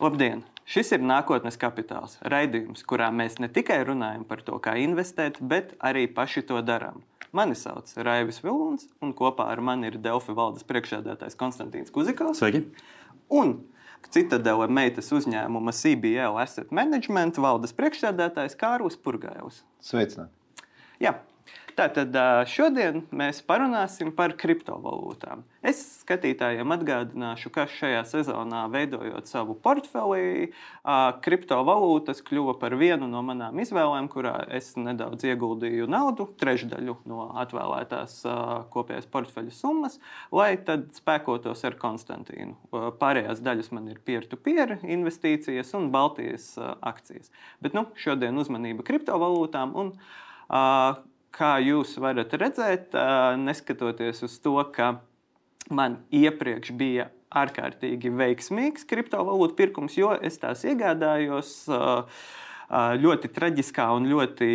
Labdien! Šis ir nākotnes kapitāls, raidījums, kurā mēs ne tikai runājam par to, kā investēt, bet arī paši to darām. Mani sauc Raivis Vilons, un kopā ar mani ir Delfi valdes priekšsēdētājs Konstantīns Kuzikovs. Sveiki! Un Citadela meitas uzņēmuma CBL Asset Management valdes priekšsēdētājs Kārlis Purgājovs. Sveicināti! Jā, Tātad šodien mēs parunāsim par kriptovalūtām. Es skatītājiem atgādināšu, ka šajā sezonā, veidojot savu portfeli, kriptovalūtas kļuva par vienu no manām izvēlēm, kurā es nedaudz ieguldīju naudu, trešdaļu no atvēlētās kopējās portfeļa summas, lai tad spēkotos ar Konstantīnu. Pārējās daļas man ir peer-to-peer -peer investīcijas un Baltijas akcijas. Bet nu, šodien uzmanība kriptovalūtām. Un, Uh, kā jūs varat redzēt, neskatoties uz to, ka man iepriekš bija ārkārtīgi veiksmīgs kriptovalūtu pirkums, jo es tās iegādājos. Uh, ļoti traģiskā un ļoti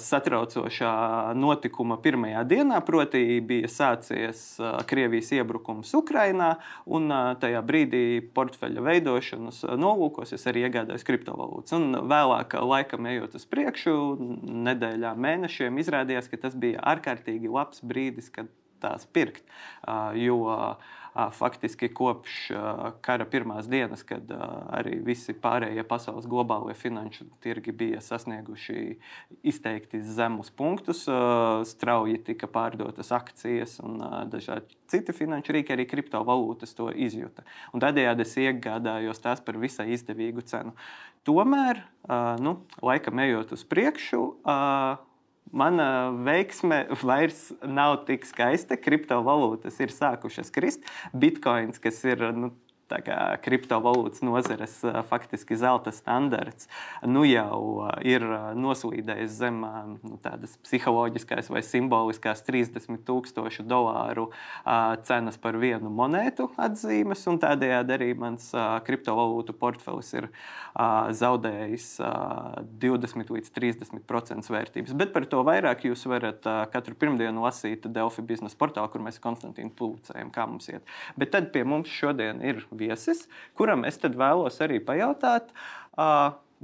satraucošā notikuma pirmajā dienā. Proti, bija sācies Krievijas iebrukums Ukrajinā, un tajā brīdī portfeļa veidošanas nolūkos es arī iegādājos kriptovalūtas. Un vēlāk, laikam ejot uz priekšu, nedēļām, mēnešiem, izrādījās, ka tas bija ārkārtīgi labs brīdis, kad tās pirkt. Jo faktiski kopš kara pirmās dienas, kad arī visi pārējie pasaules globālie finanšu tirgi bija sasnieguši izteikti zemus punktus, strauji tika pārdotas akcijas un dažādi citi finanšu rīki, arī kriptovalūtas to izjuta. Un tādējādi es iegādājos tās par visai izdevīgu cenu. Tomēr, nu, laikam ejot uz priekšu, mana veiksme vairs nav tik skaista. Kriptovalūtas ir sākušas krist. Bitcoins, kas ir nu, kriptovalūtas nozares faktiski zelta standarts, nu jau ir noslīdējis zem nu, tādas psiholoģiskās vai simboliskās 30 tūkstošu dolāru cenas par vienu monētu atzīmes, tādējādi arī mans kriptovalūtu portfelis ir zaudējis 20 līdz 30% vērtības. Bet par to vairāk jūs varat katru pirmdienu lasīt Delfi biznesa portālā, kur mēs Konstantīnu pulcējam, kā mums iet. Bet tad pie mums šodien ir viesis, kuram es vēlos arī pajautāt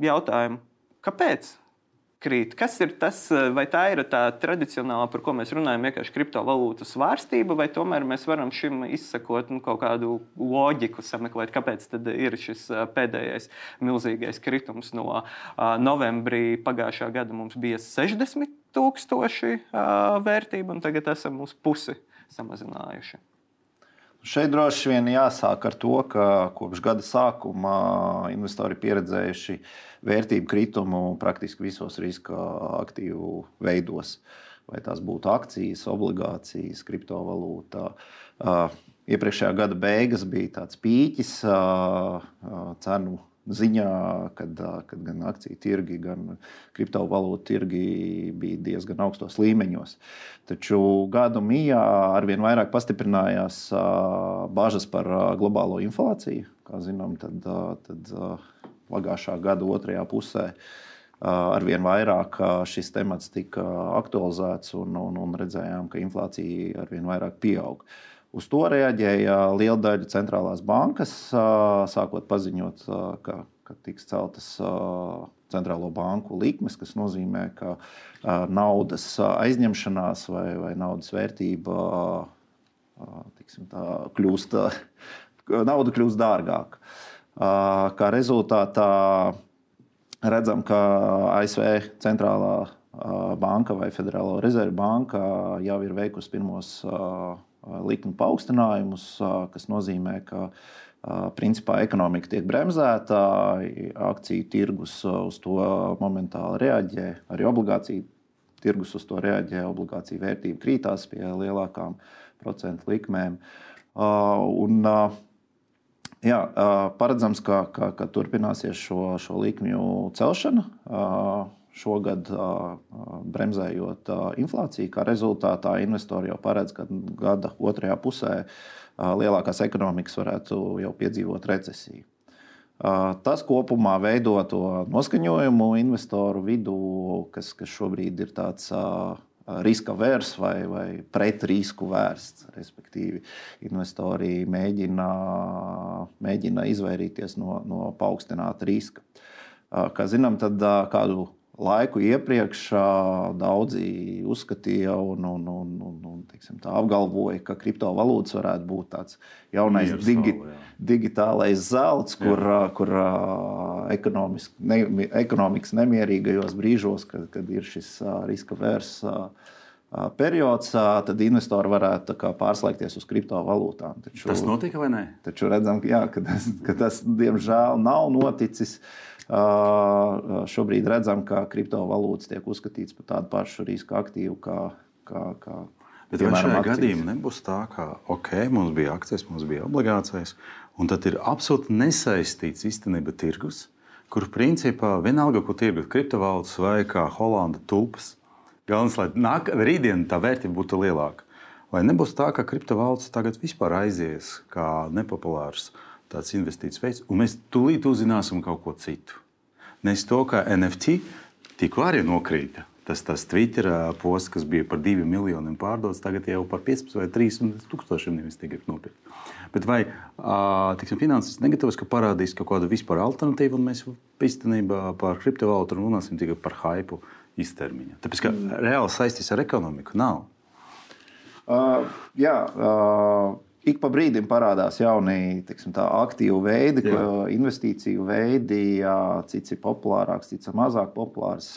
jautājumu, kāpēc? Krīt. Kas ir tas, vai tā ir tā tradicionālā, par ko mēs runājam, vienkārši kriptovalūtu svārstība, vai tomēr mēs varam šim izsakot nu, kaut kādu loģiku, sameklēt, kāpēc ir šis pēdējais milzīgais kritums no uh, novembrī pagājušā gada mums bija 60 tūkstoši uh, vērtība, un tagad esam uz pusi samazinājuši. Šeit droši vien jāsāk ar to, ka kopš gada sākuma investori pieredzējuši vērtību kritumu praktiski visos riska aktīvu veidos. Vai tās būtu akcijas, obligācijas, kriptovalūta. Iepriekšējā gada beigas bija tāds pīķis cenu ziņā, kad, kad gan akciju tirgi, gan kriptovalūtu tirgi bija diezgan augstos līmeņos. Taču gadu mijā arvien vairāk pastiprinājās bažas par globālo inflāciju. Kā zinām, tad, tad pagājušā gada otrajā pusē arvien vairāk šis temats tika aktualizēts un, un, un redzējām, ka inflācija arvien vairāk pieaug. Uz to reaģēja liela daļa centrālās bankas, sākot paziņot, ka, ka tiks celtas centrālo banku likmes, kas nozīmē, ka naudas aizņemšanās vai, vai naudas vērtība tā, kļūst, nauda kļūst dārgāka. Kā rezultātā redzam, ka ASV centrālā banka vai Federālo rezervu banka jau ir veikusi pirmos likuma paaugstinājumus, kas nozīmē, ka principā ekonomika tiek bremzēta, akciju tirgus uz to momentāli reaģē, arī obligāciju tirgus uz to reaģē, obligāciju vērtība krītās pie lielākām procentu likmēm. Un, jā, paredzams, ka, ka, ka turpināsies šo, šo likmju celšana šogad bremzējot inflāciju. Kā rezultātā investori jau paredz, ka gada otrajā pusē lielākās ekonomikas varētu jau piedzīvot recesiju. Tas kopumā veido to noskaņojumu investoru vidū, kas, kas šobrīd ir tāds riska vērsts vai, vai pret risku vērsts. Respektīvi, investori mēģina, mēģina izvairīties no, no paaugstināta riska. Kā zinām, tad kādu laiku iepriekš daudzi uzskatīja un, un, un, un, un teiksim, apgalvoja, ka kriptovalūtas varētu būt tāds jaunais digi, digitālais zelts, kur, jā. kur ne, ekonomikas nemierīgajos brīžos, kad, kad ir šis riska vērsts periods, tad investori varētu pārslēgties uz kriptovalūtām. Taču, tas notika vai nē? Taču redzam, jā, ka, tas, ka tas diemžēl nav noticis. Uh, Šobrīd redzam, ka kriptovalūtas tiek uzskatītas par tādu pašu riska aktīvu kā, kā, kā Bet vai šajā akcijas. gadījumā nebūs tā, ka okay, mums bija akcijas, mums bija obligācijas, un tad ir absolūti nesaistīts īstenībā tirgus, kur principā vienalga, ko tirgus kriptovalūtas vai kā Holanda tulpas, galvenais, lai nāk, rītdien tā vērtība būtu lielāka. Vai nebūs tā, ka kriptovalūtas tagad vispār aizies kā nepopulārs tāds investīcijas veids, un mēs tūlīt uzzināsim kaut ko citu? Nes to, ka NFT tikko arī nokrīta. Tas, tas Twitter posts, kas bija par 2 miljoniem pārdots, tagad jau par 15 vai 30 tūkstošiem nevis tiek nopirkt. Bet vai tiksim, finanses negatavs, ka parādīs kaut kādu vispār alternatīvu, un mēs īstenībā par kriptovalūtu runāsim tikai par hypu īstermiņā? Tāpēc, ka mm. reāli saistīs ar ekonomiku nav. Uh, jā, uh, ik pa brīdim parādās jauni tiksim, tā, aktīvu veidi, jā. investīciju veidi. Jā, cits ir populārāks, cits ir mazāk populārs.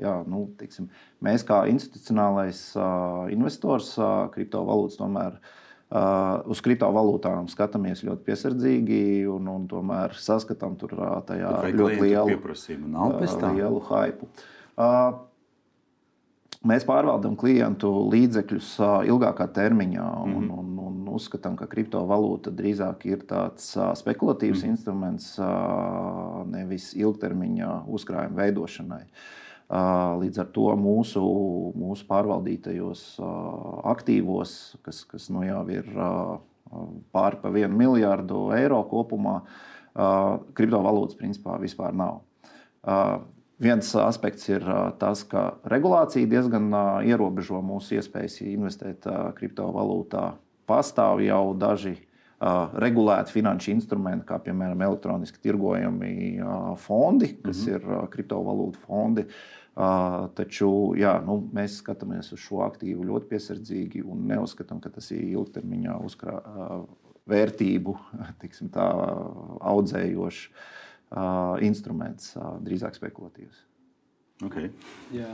Jā, nu, tiksim, mēs kā institucionālais investors kriptovalūtas tomēr. Uz kriptovalūtām skatāmies ļoti piesardzīgi un, un tomēr saskatām tur tajā ļoti lielu pieprasījumu, nav pēc tam lielu hypu. Uh, mēs pārvaldām klientu līdzekļus ilgākā termiņā mm -hmm. un, un uzskatām, ka kriptovalūta drīzāk ir tāds spekulatīvs mm instruments, nevis ilgtermiņa uzkrājuma veidošanai. Līdz ar to mūsu, mūsu pārvaldītajos aktīvos, kas, kas nu jau ir pāri pa vienu miljārdu eiro kopumā, kriptovalūtas principā vispār nav. Viens aspekts ir tas, ka regulācija diezgan ierobežo mūsu iespējas investēt kriptovalūtā. Pastāv jau daži regulēti finanšu instrumenti, kā piemēram elektroniski tirgojami fondi, kas mm -hmm. ir kriptovalūtu fondi. Taču jā, nu, mēs skatāmies uz šo aktīvu ļoti piesardzīgi un neuzskatām, ka tas ir ilgtermiņā uzkrā, vērtību tā, audzējošs uh, instruments, uh, drīzāk spekulatīvs. Okay. Jā.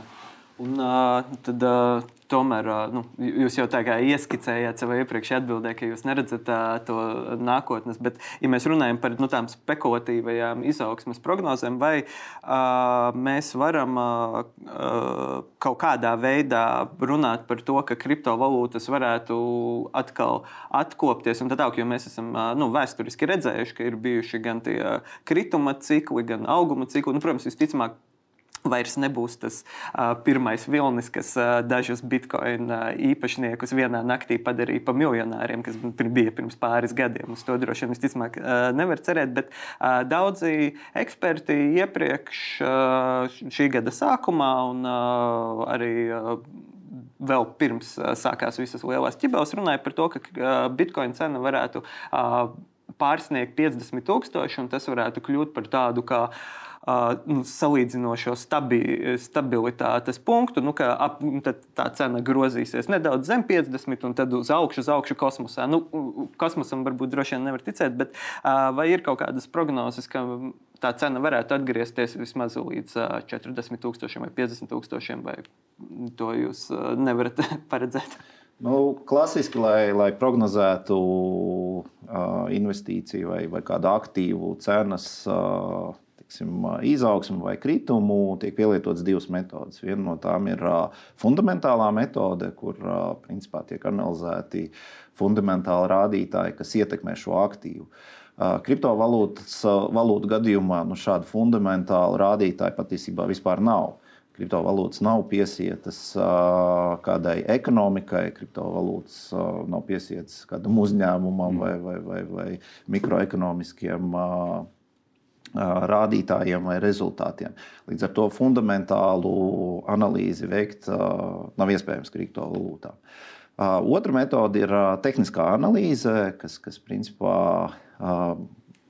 Un, uh, tad, uh, tomēr uh, nu, jūs jau tā kā ieskicējāt savā iepriekšējā atbildē, ka jūs neredzat uh, to nākotnes. Bet, ja mēs runājam par nu, tādām spekulatīvajām izaugsmes prognozēm, vai uh, mēs varam uh, kaut kādā veidā runāt par to, ka kriptovalūtas varētu atkal atkopties un tā tālāk, jo mēs esam uh, nu, vēsturiski redzējuši, ka ir bijuši gan tie krituma cikli, gan auguma cikli. Nu, protams, visticamāk, Vairs nebūs tas uh, pirmais vilnis, kas uh, dažus bitkoinu uh, īpašniekus vienā naktī padarīja par miljonāriem, kas bija pirms pāris gadiem. Uz to droši vien visticamāk uh, nevar cerēt, bet uh, daudzi eksperti iepriekš uh, šī gada sākumā un uh, arī. Uh, vēl pirms uh, sākās visas lielās ķibeles, runāja par to, ka uh, bitkoina cena varētu uh, pārsniegt 50,000, un tas varētu kļūt par tādu kā uh, nu, salīdzinošo stabi, stabilitātes punktu, nu, ka ap, tā cena grozīsies nedaudz zem 50, un tad uz augšu, uz augšu kosmosā. Nu, kosmosam varbūt droši vien nevar ticēt, bet vai ir kaut kādas prognozes, ka tā cena varētu atgriezties vismaz līdz 40,000 vai 50,000, vai to jūs nevarat paredzēt? Nu, klasiski, lai, lai prognozētu uh, investīciju vai, vai kādu aktīvu cenas, uh, teiksim, izaugsmu vai kritumu, tiek pielietotas divas metodes. Viena no tām ir fundamentālā metode, kur principā tiek analizēti fundamentāli rādītāji, kas ietekmē šo aktīvu. Kriptovalūtas valūtu gadījumā nu, šādu fundamentālu rādītāju patiesībā vispār nav. Kriptovalūtas nav piesietas kādai ekonomikai, kriptovalūtas nav piesietas kādam uzņēmumam vai, vai, vai, vai mikroekonomiskiem rādītājiem vai rezultātiem. Līdz ar to fundamentālu analīzi veikt nav iespējams kriptovalūtām. Otra metode ir tehniskā analīze, kas, kas principā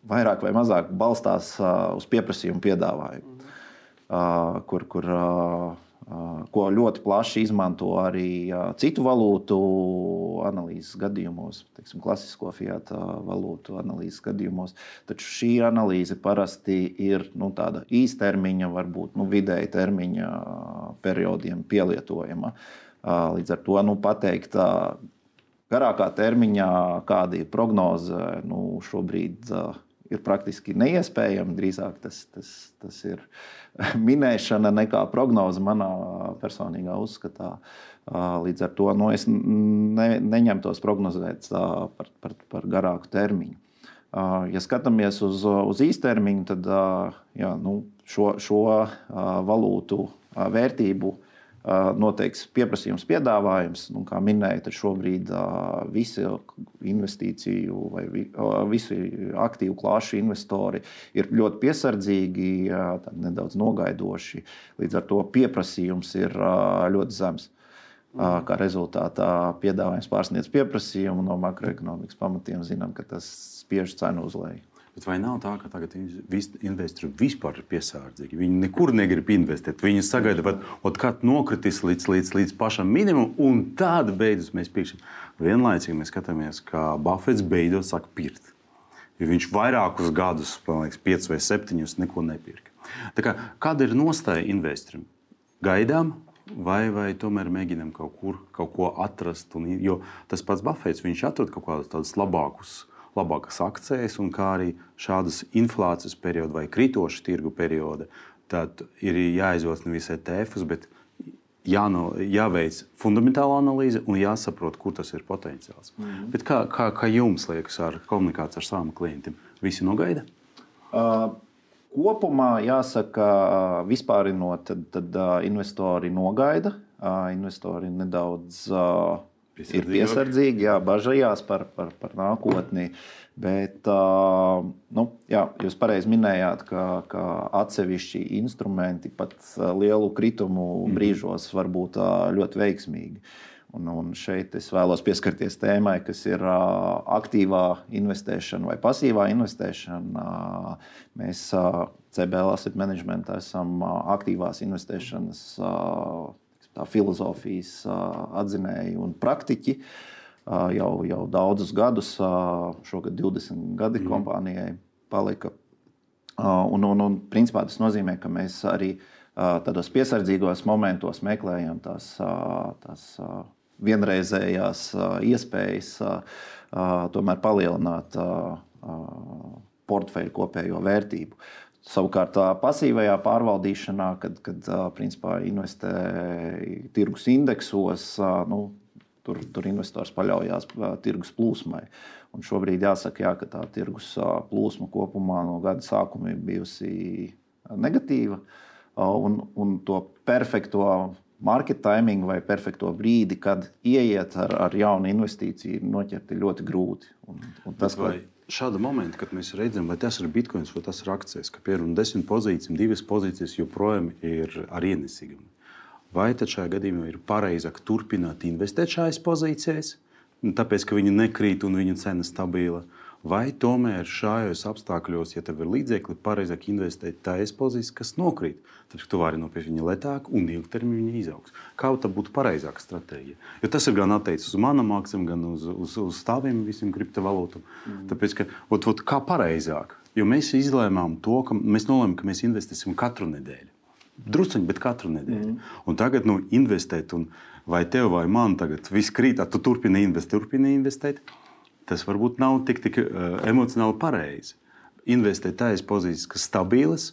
vairāk vai mazāk balstās uz pieprasījumu piedāvājumu, kur, kur ko ļoti plaši izmanto arī citu valūtu analīzes gadījumos, teiksim, klasisko fiat valūtu analīzes gadījumos. Taču šī analīze parasti ir nu, tāda īstermiņa, varbūt nu, vidēja termiņa periodiem pielietojama. Līdz ar to nu, pateikt, garākā termiņā, kāda ir prognoze, nu, šobrīd ir praktiski neiespējama. Drīzāk tas, tas, tas ir minēšana nekā prognoze manā personīgā uzskatā. Līdz ar to nu, es ne, neņemtos prognozēt par, par, par garāku termiņu. Ja skatāmies uz, uz īstermiņu, tad jā, nu, šo, šo valūtu vērtību noteiks pieprasījums, piedāvājums. Nu, kā minēju, tad šobrīd visi investīciju vai visi aktīvu klāšu investori ir ļoti piesardzīgi, nedaudz nogaidoši. Līdz ar to pieprasījums ir ļoti zems. Kā rezultātā piedāvājums pārsniedz pieprasījumu no makroekonomikas pamatiem, zinām, ka tas spiež cenu uz leju. Bet vai nav tā, ka tagad investori vispār ir piesardzīgi? Viņi nekur negrib investēt. Viņi sagaida, kad nokritīs līdz, līdz, līdz pašam minimumam, un tad beidzot mēs pirksim. Vienlaicīgi mēs skatāmies, kā Buffets beidzot sāk pirkt. Jo viņš vairākus gadus, liekas, piecus vai septiņus, neko nepirka. Kā, kāda ir nostāja investoram? Gaidām, vai, vai tomēr mēģinām kaut kur kaut ko atrast? Un, jo tas pats Buffets, viņš atrod kaut kādus tādus labākus labākas akcijas, un kā arī šādas inflācijas perioda vai kritoša tirgu perioda, tad ir jāizvēlas nevis ETFs, bet jāno, jāveic fundamentāla analīze un jāsaprot, kur tas ir potenciāls. Mm -hmm. Bet kā, kā, kā jums liekas ar komunikāciju ar saviem klientiem? Visi nogaida? Uh. Kopumā jāsaka, vispārinot, tad, tad uh, investori nogaida. Uh, investori nedaudz uh, ir piesardzīgi, jā, bažījās par, par, par nākotni. Bet nu, jā, jūs pareizi minējāt, ka, ka atsevišķi instrumenti pat lielu kritumu mhm. brīžos var būt ļoti veiksmīgi. Un, un šeit es vēlos pieskarties tēmai, kas ir aktīvā investēšana vai pasīvā investēšana. Mēs CBL Asset Management esam aktīvās investēšanas filozofijas atzinēji un praktiķi. Jau, jau daudzus gadus, šogad 20 gadi mm. kompānijai palika. Un, un, un principā tas nozīmē, ka mēs arī tādos piesardzīgos momentos meklējam tās, tās vienreizējās iespējas tomēr palielināt portfeļu kopējo vērtību. Savukārt, pasīvajā pārvaldīšanā, kad, kad principā investē tirgus indeksos, nu, tur, tur investors paļaujas tirgus plūsmai. Un šobrīd jāsaka, jā, ka tā tirgus plūsma kopumā no gada sākuma ir bijusi negatīva. Un, un to perfekto market timing vai perfekto brīdi, kad ieiet ar, ar jaunu investīciju, ir ļoti grūti. Un, un tas, vai, šāda momenta, kad mēs redzam, vai tas ir bitkoins vai tas ir akcijas, ka piemēram desmit pozīcijas, divas pozīcijas joprojām ir ar ienesīgumu. Vai tad šajā gadījumā ir pareizāk turpināt investēt šajās pozīcijās, tāpēc ka viņi nekrīt un viņu cena stabila? Vai tomēr šajos apstākļos, ja tev ir līdzekļi, pareizāk investēt tajās pozīcijās, kas nokrīt, tad tu vari nopirkt viņu lētāk un ilgtermiņā izaugs. Kā tā būtu pareizāka stratēģija? Jo tas ir gan attiecis uz manām akcijām, gan uz, uz, uz tādiem visiem kriptovalūtām. Mm. Tāpēc, ka, ot, ot, kā pareizāk? Jo mēs izlēmām to, ka mēs nolēmām, ka mēs investēsim katru nedēļu. Druskuļi, bet katru nedēļu. Mm. Un tagad nu, investēt, un vai tev vai man tagad viss krīt, tu turpini investēt, turpini investēt tas varbūt nav tik, tik uh, emocionāli pareizi. Investēt tādas pozīcijas, kas stabilas,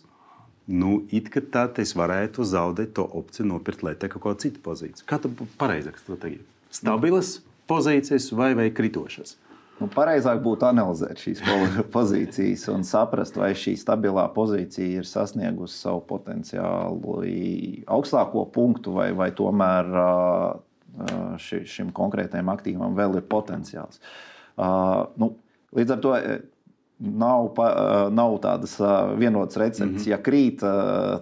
nu, it kā tad es varētu zaudēt to opciju, nopirkt lētāk kaut kādu citu pozīciju. Kā tā būtu pareizāk stratēģija? Stabilas pozīcijas vai, vai kritošas? Nu, pareizāk būtu analizēt šīs pozīcijas un saprast, vai šī stabilā pozīcija ir sasniegusi savu potenciālu augstāko punktu, vai, vai tomēr ši, šim konkrētajam aktīvam vēl ir potenciāls. Uh, nu, līdz ar to nav, pa, nav tādas vienotas receptes. Mm -hmm. Ja krīt,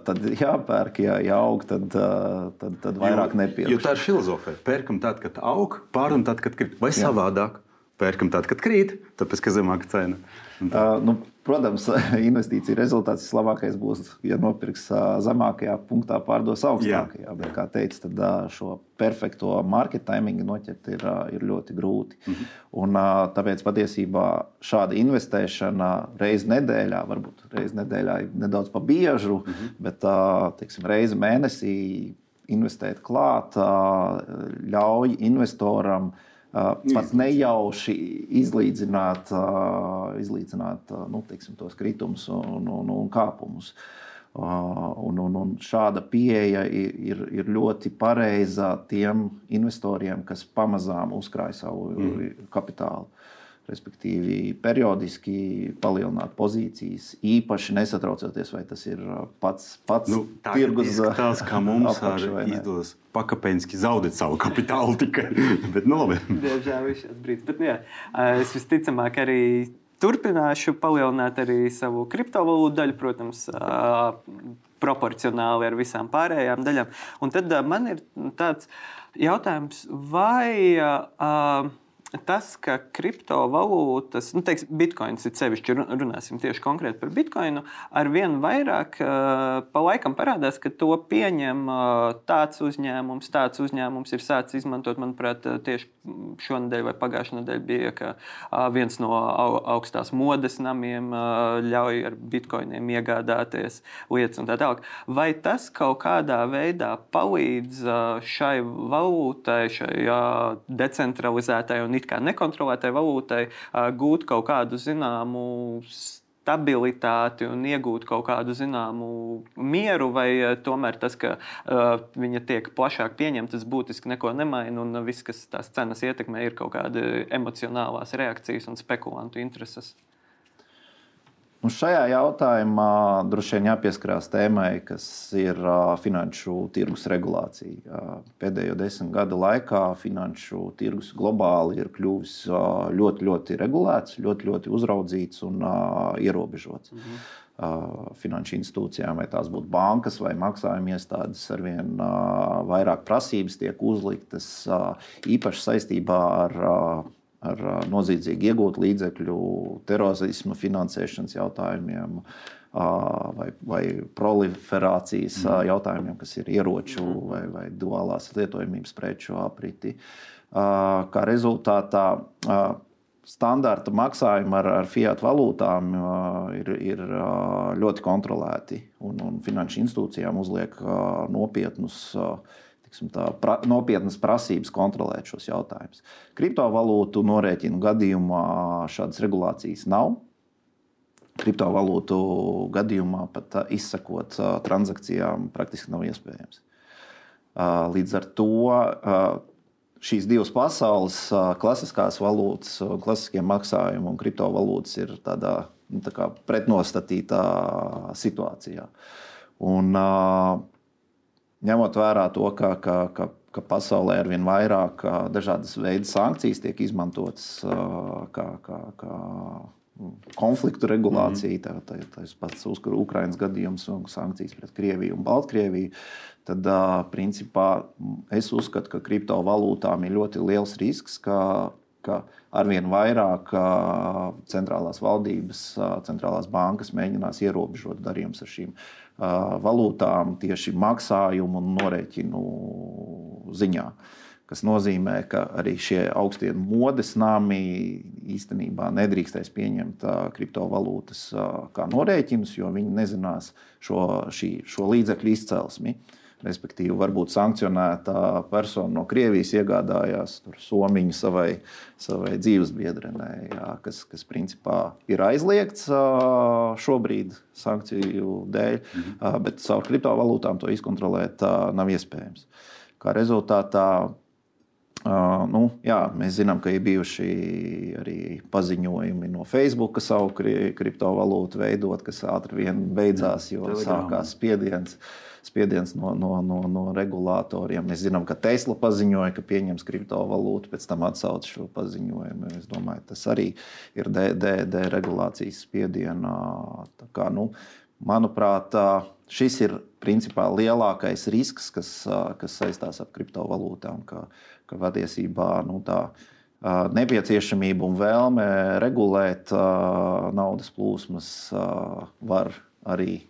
tad jāpērk, ja, ja aug, tad, tad, tad vairāk nepieņem. Jo tā ir filozofija. Pērkam tad, kad aug, pārdodam tad, kad krīt. Vai Jā. savādāk? Pērkam tad, kad krīt, tāpēc, ka zemāka cena. Uh, nu, protams, investīcija rezultāts vislabākais būs, ja nopirks zemākajā punktā, pārdos augstākajā. Bet, kā teicu, tad šo perfekto market timingu noķert ir, ir ļoti grūti. Mm -hmm. Un, tāpēc patiesībā šāda investēšana reizē nedēļā, varbūt reizē nedēļā ir nedaudz pa biežu, mm -hmm. bet teiksim, reizi mēnesī investēt klāt ļauj investoram pat nejauši izlīdzināt, izlīdzināt nu, teiksim, tos kritumus un, un, un kāpumus. Un, un, un šāda pieeja ir, ir ļoti pareiza tiem investoriem, kas pamazām uzkrāj savu mm. kapitālu respektīvi periodiski palielināt pozīcijas, īpaši nesatraucoties, vai tas ir uh, pats, pats nu, tirgus. Tas, kā mums izdodas pakāpeniski zaudēt savu kapitālu tikai. Bet, nu, labi. Diemžēl viņš ir brīdis. Bet, nu, jā, es visticamāk arī turpināšu palielināt arī savu kriptovalūtu daļu, protams, proporcionāli ar visām pārējām daļām. Un tad man ir tāds jautājums, vai. Uh, tas, ka kriptovalūtas, nu, teiksim, bitkoins ir sevišķi, runāsim tieši konkrēti par bitkoinu, ar vien vairāk pa laikam parādās, ka to pieņem tāds uzņēmums, tāds uzņēmums ir sācis izmantot, manuprāt, tieši šonadēļ vai pagājušajā nedēļā bija, ka viens no au, augstās modes namiem ļauj ar bitkoiniem iegādāties lietas un tā tālāk. Vai tas kaut kādā veidā palīdz šai valūtai, šai decentralizētai un it kā nekontrolētai valūtai gūt kaut kādu zināmu stabilitāti un iegūt kaut kādu zināmu mieru, vai tomēr tas, ka uh, viņa tiek plašāk pieņemta, tas būtiski neko nemaina, un viss, kas tās cenas ietekmē, ir kaut kāda emocionālās reakcijas un spekulantu intereses. Un šajā jautājumā droši vien jāpieskarās tēmai, kas ir finanšu tirgus regulācija. Pēdējo desmit gadu laikā finanšu tirgus globāli ir kļuvis ļoti, ļoti regulēts, ļoti, ļoti uzraudzīts un ierobežots. Mhm. Finanšu institūcijām, vai tās būtu bankas vai maksājuma iestādes, ar vien vairāk prasības tiek uzliktas īpaši saistībā ar ar noziedzīgi iegūtu līdzekļu, terorisma finansēšanas jautājumiem. Vai, vai proliferācijas mm. jautājumiem, kas ir ieroču mm. vai, vai duālās lietojamības preču apriti. Kā rezultātā standarta maksājumi ar, ar fiat valūtām ir, ir ļoti kontrolēti, un, un finanšu institūcijām uzliek nopietnus tiksim, tā, pra, nopietnas prasības kontrolēt šos jautājumus. Kriptovalūtu norēķinu gadījumā šādas regulācijas nav. Kriptovalūtu gadījumā pat izsakot transakcijām praktiski nav iespējams. Līdz ar to šīs divas pasaules, klasiskās valūtas, klasiskie maksājumi un kriptovalūtas ir tādā nu, tā pretnostatītā situācijā. Un, uh, ņemot vērā to, ka, ka, ka, ka pasaulē ar vien vairāk dažādas veidas sankcijas tiek izmantotas kā, kā, kā konfliktu regulācija, mm -hmm. tā, tas pats Ukraiņas gadījums un sankcijas pret Krieviju un Baltkrieviju, tad principā es uzskatu, ka kriptovalūtām ir ļoti liels risks, ka, ka arvien vairāk centrālās valdības, centrālās bankas mēģinās ierobežot darījumus ar šīm valūtām tieši maksājumu un norēķinu ziņā. Tas nozīmē, ka arī šie augstie modes nami īstenībā nedrīkstēs pieņemt kriptovalūtas kā norēķinus, jo viņi nezinās šo, šī, šo līdzekļu izcelsmi. Uh, Respektīvi, varbūt sankcionēta persona no Krievijas iegādājās somiņu savai, savai dzīvesbiedrenei, kas, kas principā ir aizliegts šobrīd sankciju dēļ, mhm. bet caur kriptovalūtām to izkontrolēt nav iespējams. Kā rezultātā Uh, nu, jā, mēs zinām, ka ir bijuši arī paziņojumi no Facebook, savu kri kriptovalūtu veidot, kas ātri vien beidzās, jo Telegram. sākās spiediens. Spiediens no, no, no, no regulātoriem. Mēs zinām, ka Tesla paziņoja, ka pieņems kriptovalūtu, pēc tam atsauc šo paziņojumu. Es domāju, tas arī ir deregulācijas de, de spiedienā. Kā, nu, manuprāt, šis ir principā lielākais risks, kas, kas saistās ar kriptovalūtām. Ka, ka patiesībā nu, tā nepieciešamība un vēlme regulēt naudas plūsmas var arī,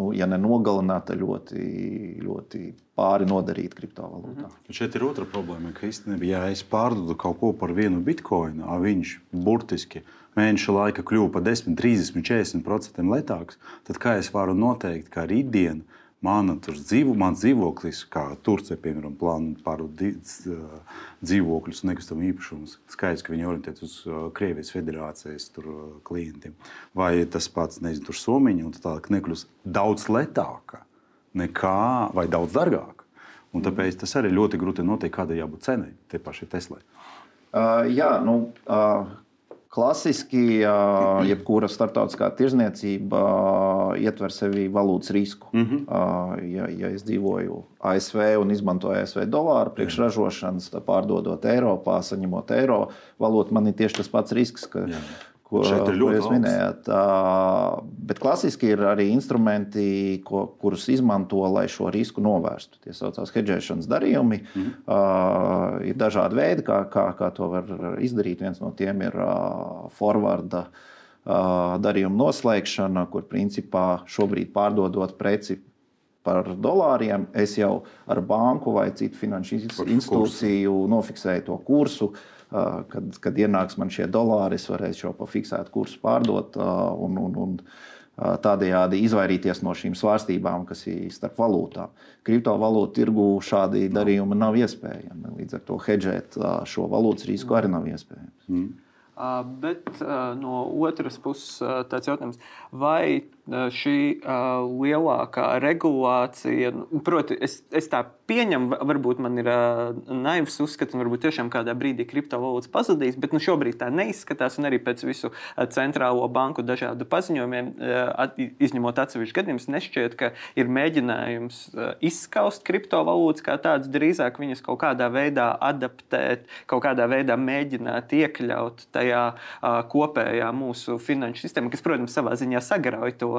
nu, ja ne nogalināt, tad ļoti, ļoti pāri nodarīt kriptovalūtām. Mhm. Šeit ir otra problēma, ka īstenībā, ja es pārdodu kaut ko par vienu bitkoinu, viņš burtiski mēneša laika kļuva par 10, 30, 40% lētāks, tad kā es varu noteikt, ka rītdiena Mana dzīvo, mans dzīvoklis, kā Turcija, piemēram, plāno pārdot dzīvokļus, nekustamo īpašumus. Skaidrs, ka viņi orientējas uz Krievijas federācijas tur, klientiem. Vai tas pats, nezinu, tur Somija, un tā nekļūst daudz lētāka nekā vai daudz dārgāka. Un tāpēc tas arī ļoti grūti noteikt, kādai jābūt cenai tie paši Teslai. Uh, jā, nu, uh, Klasiski, jebkura starptautiskā tirzniecība ietver sevi valūtas risku. Mm -hmm. ja, ja es dzīvoju ASV un izmantoju ASV dolāru priekšražošanas, pārdodot Eiropā, saņemot eiro valūtu, man ir tieši tas pats risks. Ka, Jā ko, ko jūs minējāt. Bet klasiski ir arī instrumenti, ko, kurus izmanto, lai šo risku novērstu. Tie saucās hedžēšanas darījumi. Mm. Uh, ir dažādi veidi, kā, kā, kā to var izdarīt. Viens no tiem ir uh, forwarda uh, darījuma noslēgšana, kur principā šobrīd pārdodot preci par dolāriem, es jau ar banku vai citu finanšu institūciju nofiksēju to kursu. Uh, kad, kad ienāks man šie dolāri, es varēšu jau pa fiksētu kursu pārdot un, un, un tādējādi izvairīties no šīm svārstībām, kas ir starp valūtām. Kriptovalūtu tirgu šādi darījumi nav iespējami. Līdz ar to hedžēt šo valūtas risku arī nav iespējams. Mm. Bet no otras puses, tāds jautājums, vai šī lielākā regulācija, nu, proti, es, es tā pieņemu, varbūt man ir naivs uzskats, un varbūt tiešām kādā brīdī kriptovalūtas pazudīs, bet nu, šobrīd tā neizskatās, arī pēc visu centrālo banku dažādu paziņojumiem, izņemot atsevišķus gadījumus, nešķiet, ka ir mēģinājums izskaust kriptovalūtas kā tādas, drīzāk viņas kaut kādā veidā adaptēt, kaut kādā veidā mēģināt iekļaut tajā uh, kopējā mūsu finanšu sistēmā, kas, protams, savā ziņā sagrauj to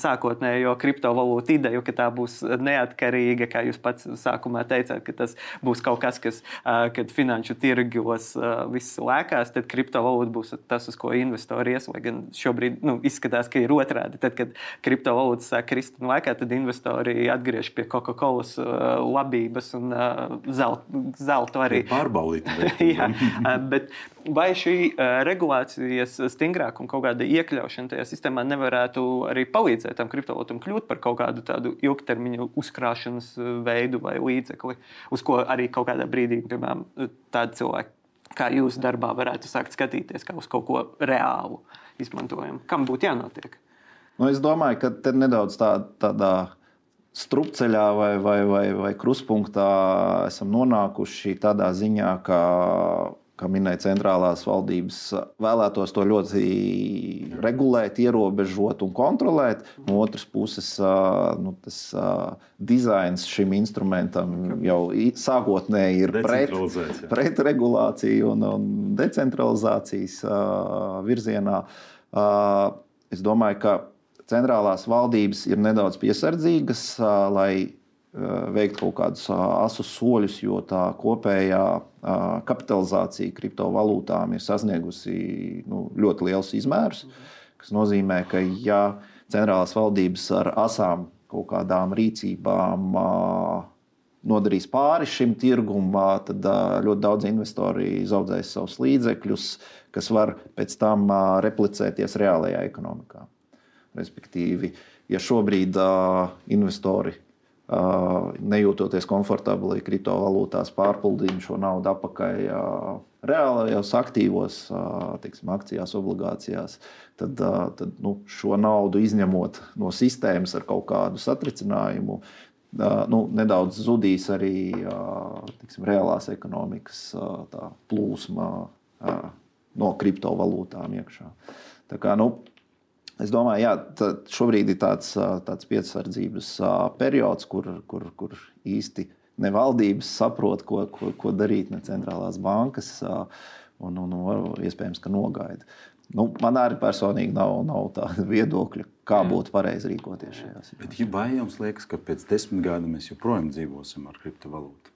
sākotnējo kriptovalūtu ideju, ka tā būs neatkarīga, kā jūs pats sākumā teicāt, ka tas būs kaut kas, kas, kad finanšu tirgos viss lēkās, tad kriptovalūta būs tas, uz ko investori ies. Lai gan šobrīd nu, izskatās, ka ir otrādi. Tad, kad kriptovalūtas sāk krist un lēkāt, tad investori atgriež pie Coca-Cola labības un zelta, zelta arī. Pārbaudīt. Jā, bet vai šī regulācijas stingrāka un kaut kāda iekļaušana tajā sistēmā nevarētu arī palīdzēt tam kriptovalūtam kļūt par kaut kādu tādu ilgtermiņa uzkrāšanas veidu vai līdzekli, uz ko arī kaut kādā brīdī, piemēram, tādi cilvēki kā jūs darbā varētu sākt skatīties kā uz kaut ko reālu izmantojumu. Kam būtu jānotiek? Nu, es domāju, ka te nedaudz tā, tādā strupceļā vai, vai, vai, vai kruspunktā esam nonākuši tādā ziņā, ka kā minēja centrālās valdības, vēlētos to ļoti regulēt, ierobežot un kontrolēt. No otras puses, nu, tas dizains šim instrumentam jau sākotnēji ir pret, pret regulāciju un, un decentralizācijas virzienā. Es domāju, ka centrālās valdības ir nedaudz piesardzīgas, lai veikt kaut kādus asus soļus, jo tā kopējā kapitalizācija kriptovalūtām ir sasniegusi nu, ļoti liels izmērs. Tas nozīmē, ka ja centrālās valdības ar asām kaut kādām rīcībām nodarīs pāri šim tirgumam, tad ļoti daudz investori izaudzēs savus līdzekļus, kas var pēc tam replicēties reālajā ekonomikā. Respektīvi, ja šobrīd investori nejūtoties komfortabli kriptovalūtās, pārpildīt šo naudu atpakaļ reālajos aktīvos, tiksim, akcijās, obligācijās, tad, tad nu, šo naudu izņemot no sistēmas ar kaut kādu satricinājumu, nu, nedaudz zudīs arī tiksim, reālās ekonomikas plūsma no kriptovalūtām iekšā. Tā kā, nu, Es domāju, ka šobrīd ir tāds, tāds piesardzības periods, kur, kur, kur īsti ne valdības saprot, ko, ko, ko darīt, ne centrālās bankas, un, un, un iespējams, ka nogaida. Nu, man arī personīgi nav, nav tāda viedokļa, kā būtu pareizi rīkoties šajā situācijā. Vai jums liekas, ka pēc desmit gadiem mēs joprojām dzīvosim ar kriptovalūtu?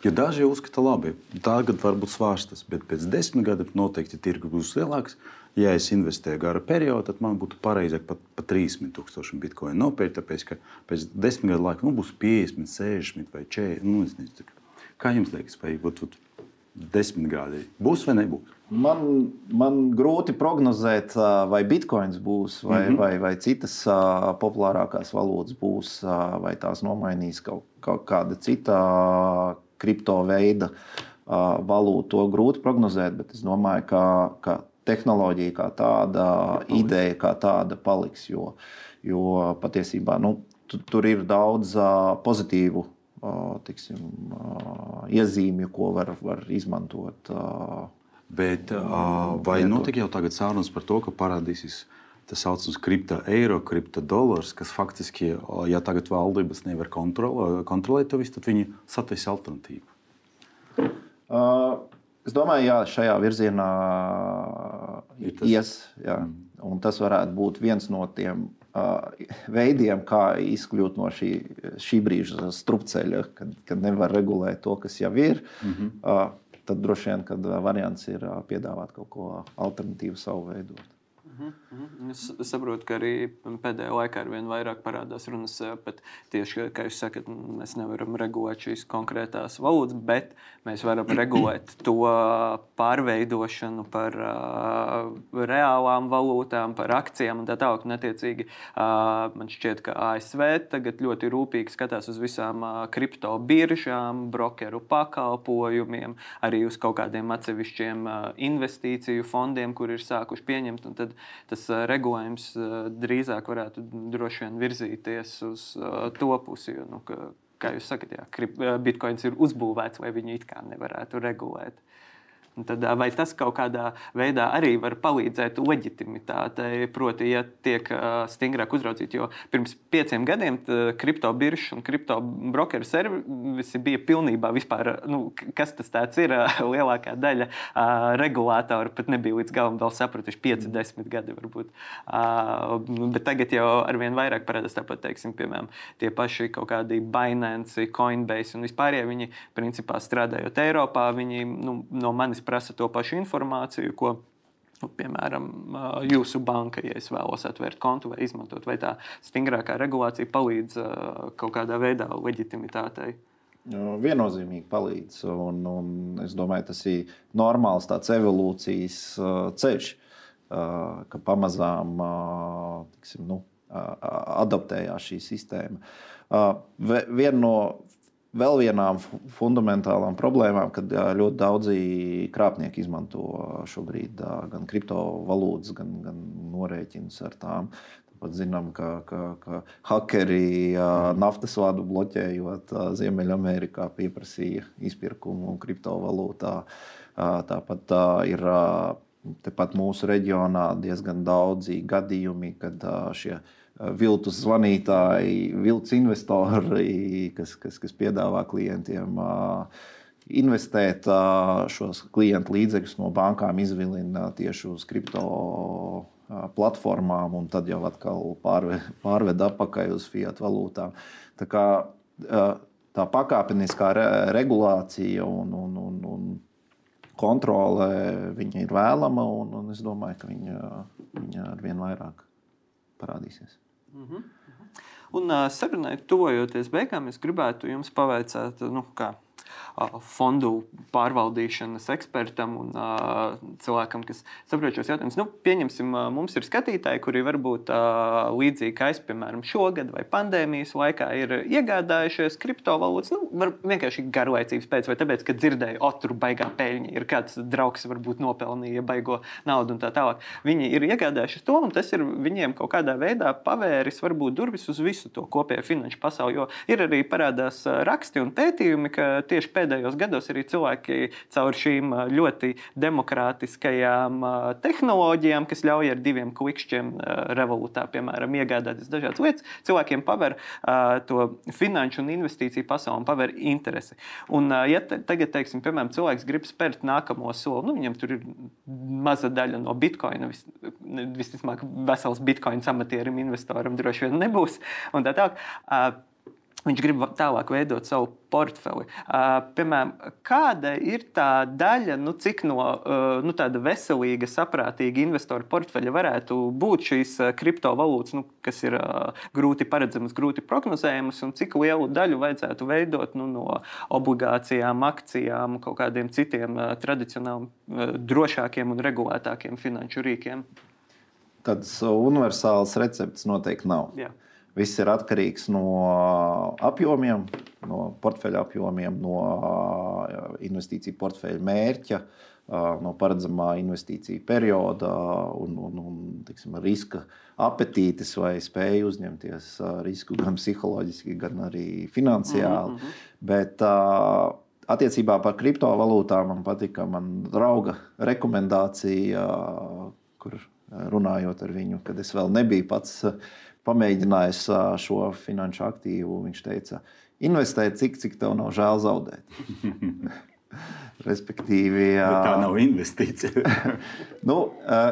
Jo daži uzskata, labi, tagad var būt svārstas, bet pēc desmit gadiem noteikti tirgus būs lielāks. Ja es investēju garu periodu, tad man būtu pareizāk pat, pat 30 tūkstoši bitkoinu nopirkt, tāpēc ka pēc desmit gadu laika nu, būs 50, 60 vai 40. Nu, nezinu, kā jums liekas, vai būtu desmit gadi būs vai nebūs? Man, man grūti prognozēt, vai bitkoins būs, vai, mm -hmm. vai, vai citas populārākās valūtas būs, vai tās nomainīs kaut, kaut kāda cita kripto veida valūta. To grūti prognozēt, bet es domāju, ka, ka tehnoloģija kā tāda, paliks. ideja kā tāda paliks. Jo, jo patiesībā nu, tur ir daudz pozitīvu tiksim, iezīmju, ko var, var izmantot. Bet, vai notiek jau tagad sarunas par to, ka parādīsies tas saucamais kripto eiro, kripto dolārs, kas faktiski, ja tagad valdības nevar kontrolēt, to visu, tad viņi satvērs alternatīvu? Uh, Es domāju, ka šajā virzienā tas. ies. Jā. Un tas varētu būt viens no tiem uh, veidiem, kā izkļūt no šī, šī brīža strupceļa, kad, kad nevar regulēt to, kas jau ir. Mm -hmm. uh, tad droši vien, kad variants ir piedāvāt kaut ko alternatīvu savu veidot. Mm -hmm. Es saprotu, ka arī pēdējā laikā ar vien vairāk parādās runas eh, par tieši, kā jūs sakat, mēs nevaram regulēt šīs konkrētās valūtas, bet mēs varam regulēt to pārveidošanu par uh, reālām valūtām, par akcijām un tā tālāk. Un, attiecīgi, uh, man šķiet, ka ASV tagad ļoti rūpīgi skatās uz visām uh, kripto biržām, brokeru pakalpojumiem, arī uz kaut kādiem atsevišķiem uh, investīciju fondiem, kur ir sākuši pieņemt. Tad tas regulējums drīzāk varētu droši vien virzīties uz to pusi. Nu, ka, kā jūs sakat, jā, bitkoins ir uzbūvēts, lai viņu it kā nevarētu regulēt. Tad, vai tas kaut kādā veidā arī var palīdzēt leģitimitātei, proti, ja tiek stingrāk uzraudzīti? Jo pirms pieciem gadiem kriptobiržas un kriptobrokeru servisi bija pilnībā vispār, nu, kas tas ir. Lielākā daļa regulātoru pat nebija līdz galam vēl sapratuši, 50 gadi varbūt. Bet tagad jau ar vien vairāk parādās tāpat, teiksim, piemēram, tie paši kaut kādi Binance, Coinbase un vispārējie. Viņi principā strādājot Eiropā, viņi nu, no manis prasa to pašu informāciju, ko Nu, piemēram, jūsu banka, ja es vēlos atvērt kontu vai izmantot, vai tā stingrākā regulācija palīdz kaut kādā veidā leģitimitātei. Viennozīmīgi palīdz. Un, un es domāju, tas ir normāls tāds evolūcijas ceļš, ka pamazām tiksim, nu, adaptējās šī sistēma. Viena no vēl vienām fundamentālām problēmām, kad ļoti daudzi krāpnieki izmanto šobrīd gan kriptovalūtas, gan, gan norēķinus ar tām. Pat zinām, ka, ka, ka hakeri naftas vadu bloķējot Ziemeļamerikā pieprasīja izpirkumu kriptovalūtā. Tāpat ir tepat mūsu reģionā diezgan daudzi gadījumi, kad šie viltus zvanītāji, viltus investori, kas, kas, kas piedāvā klientiem investēt šos klientu līdzekļus no bankām, izvilina tieši uz kripto platformām, un tad jau atkal pārved, pārved atpakaļ uz fiat valūtām. Tā, kā, tā pakāpeniskā re, regulācija un, un, un, un kontrole ir vēlama, un, un es domāju, ka viņa, viņa ar vien vairāk parādīsies. Mm -hmm. Un sarunai tuvojoties beigām, es gribētu jums pavaicāt, nu, kā fondu pārvaldīšanas ekspertam un cilvēkam, kas saprot šos jautājumus. Nu, pieņemsim, mums ir skatītāji, kuri varbūt līdzīgi kā es, piemēram, šogad vai pandēmijas laikā ir iegādājušies kriptovalūtas. Nu, vienkārši garlaicības pēc, vai tāpēc, ka dzirdēju, o, tur baigā peļņa, ir kāds draugs, varbūt nopelnīja baigo naudu un tā tālāk. Viņi ir iegādājušies to, un tas ir viņiem kaut kādā veidā pavēris varbūt durvis uz visu to kopējo finanšu pasauli. Jo ir arī parādās raksti un pētījumi, ka tieši pēdējos gados arī cilvēki caur šīm ļoti demokrātiskajām tehnoloģijām, kas ļauj ar diviem klikšķiem revolūtā, piemēram, iegādāties dažādas lietas, cilvēkiem paver to finanšu un investīciju pasauli un paver interesi. Un, ja tagad, teiksim, piemēram, cilvēks grib spērt nākamo soli, nu, viņam tur ir maza daļa no bitkoina, vis, visticamāk, vesels bitkoins amatierim, investoram droši vien nebūs. Tā tālāk. Viņš grib tālāk veidot savu portfeli. Uh, piemēram, kāda ir tā daļa, nu, cik no uh, nu, tāda veselīga, saprātīga investora portfeļa varētu būt šīs uh, kriptovalūtas, nu, kas ir uh, grūti paredzamas, grūti prognozējamas, un cik lielu daļu vajadzētu veidot nu, no obligācijām, akcijām, kaut kādiem citiem uh, tradicionāliem, uh, drošākiem un regulētākiem finanšu rīkiem? Tādas universālas receptes noteikti nav. Jā. Viss ir atkarīgs no apjomiem, no portfeļa apjomiem, no investīciju portfeļa mērķa, no paredzamā investīcija perioda un, un, un tiksim, riska apetītes vai spēja uzņemties risku gan psiholoģiski, gan arī finansiāli. Mm -hmm. Bet, Attiecībā par kriptovalūtām man patika man drauga rekomendācija, kur runājot ar viņu, kad es vēl nebiju pats pamēģinājis šo finanšu aktīvu. Viņš teica, investē cik, cik tev nav žēl zaudēt. Respektīvi, Bet tā nav investīcija. nu,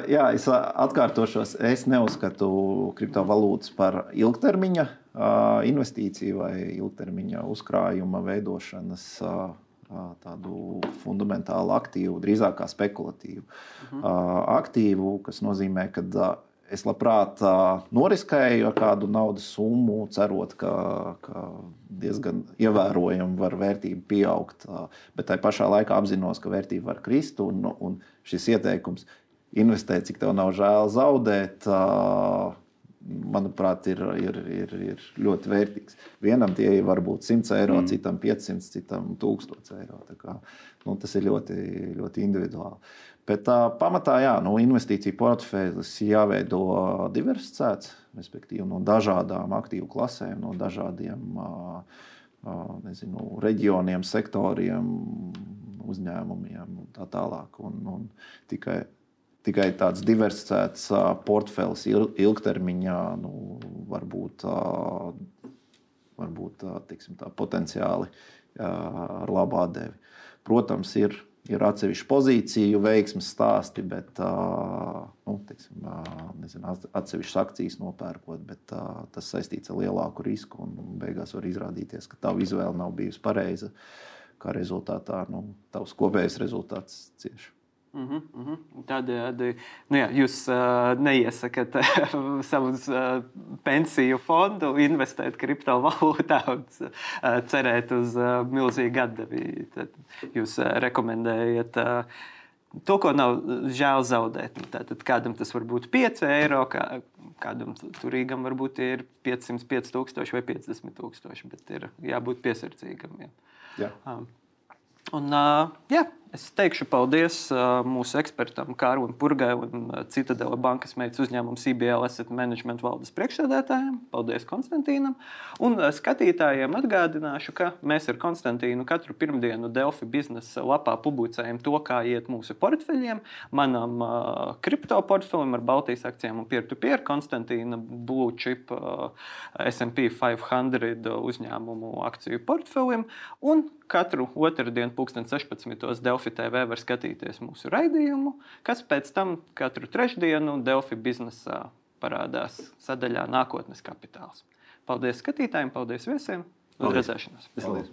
jā, es atkārtošos. Es neuzskatu kriptovalūtas par ilgtermiņa investīciju vai ilgtermiņa uzkrājuma veidošanas tādu fundamentālu aktīvu, drīzāk kā spekulatīvu uh mhm. -huh. aktīvu, kas nozīmē, ka es labprāt noriskēju ar kādu naudas summu, cerot, ka, ka diezgan ievērojami var vērtība pieaugt. Bet tajā pašā laikā apzinos, ka vērtība var krist. Un, un šis ieteikums investēt, cik tev nav žēl zaudēt. Manuprāt, ir, ir, ir, ir ļoti vērtīgs. Vienam tie var būt 100 eiro, mm. citam 500, citam 1000 eiro. Kā, nu, tas ir ļoti, ļoti individuāli. Bet tā pamatā, jā, nu, investīcija portfeļs jāveido diversificēts, respektīvi no dažādām aktīvu klasēm, no dažādiem nezinu, reģioniem, sektoriem, uzņēmumiem un tā tālāk. Un, un tikai, tikai tāds diversificēts portfels ilgtermiņā nu, var būt, var būt tiksim, tā, potenciāli ar labu atdevi. Protams, ir ir atsevišķi pozīciju, veiksmes stāsti, bet nu, teiksim, nezinu, atsevišķas akcijas nopērkot, bet tas saistīts ar lielāku risku un beigās var izrādīties, ka tava izvēle nav bijusi pareiza. Kā rezultātā nu, tavs kopējais rezultāts cieši. Mm -hmm, mm -hmm. Tādējādi nu jā, jūs uh, neiesakat savus uh, pensiju fondu, investēt kriptovalūtā un uh, cerēt uz uh, milzīgu atdevi. Tad jūs uh, rekomendējat. Uh, To, ko nav žēl zaudēt. Nu, tātad kādam tas var būt 5 eiro, kā, kādam turīgam varbūt ir 500, 5000 vai 50 tūkstoši, bet ir jābūt piesardzīgam. Jā. Jā. Um, un, uh, jā, Es teikšu paldies mūsu ekspertam Kāram Purgai un Citadela bankas meitas uzņēmuma CBL Asset Management valdes priekšsēdētājiem. Paldies Konstantīnam. Un skatītājiem atgādināšu, ka mēs ar Konstantīnu katru pirmdienu Delfi biznesa lapā publicējam to, kā iet mūsu portfeļiem. Manam kripto portfelim ar Baltijas akcijiem un peer-to-peer Konstantīna Blue Chip SP 500 uzņēmumu akciju portfelim. Un katru otrdienu, 2016. Delfi TV var skatīties mūsu raidījumu, kas pēc tam katru trešdienu Delfi biznesā parādās sadaļā Nākotnes kapitāls. Paldies skatītājiem, paldies viesiem! Uz redzēšanos! Paldies.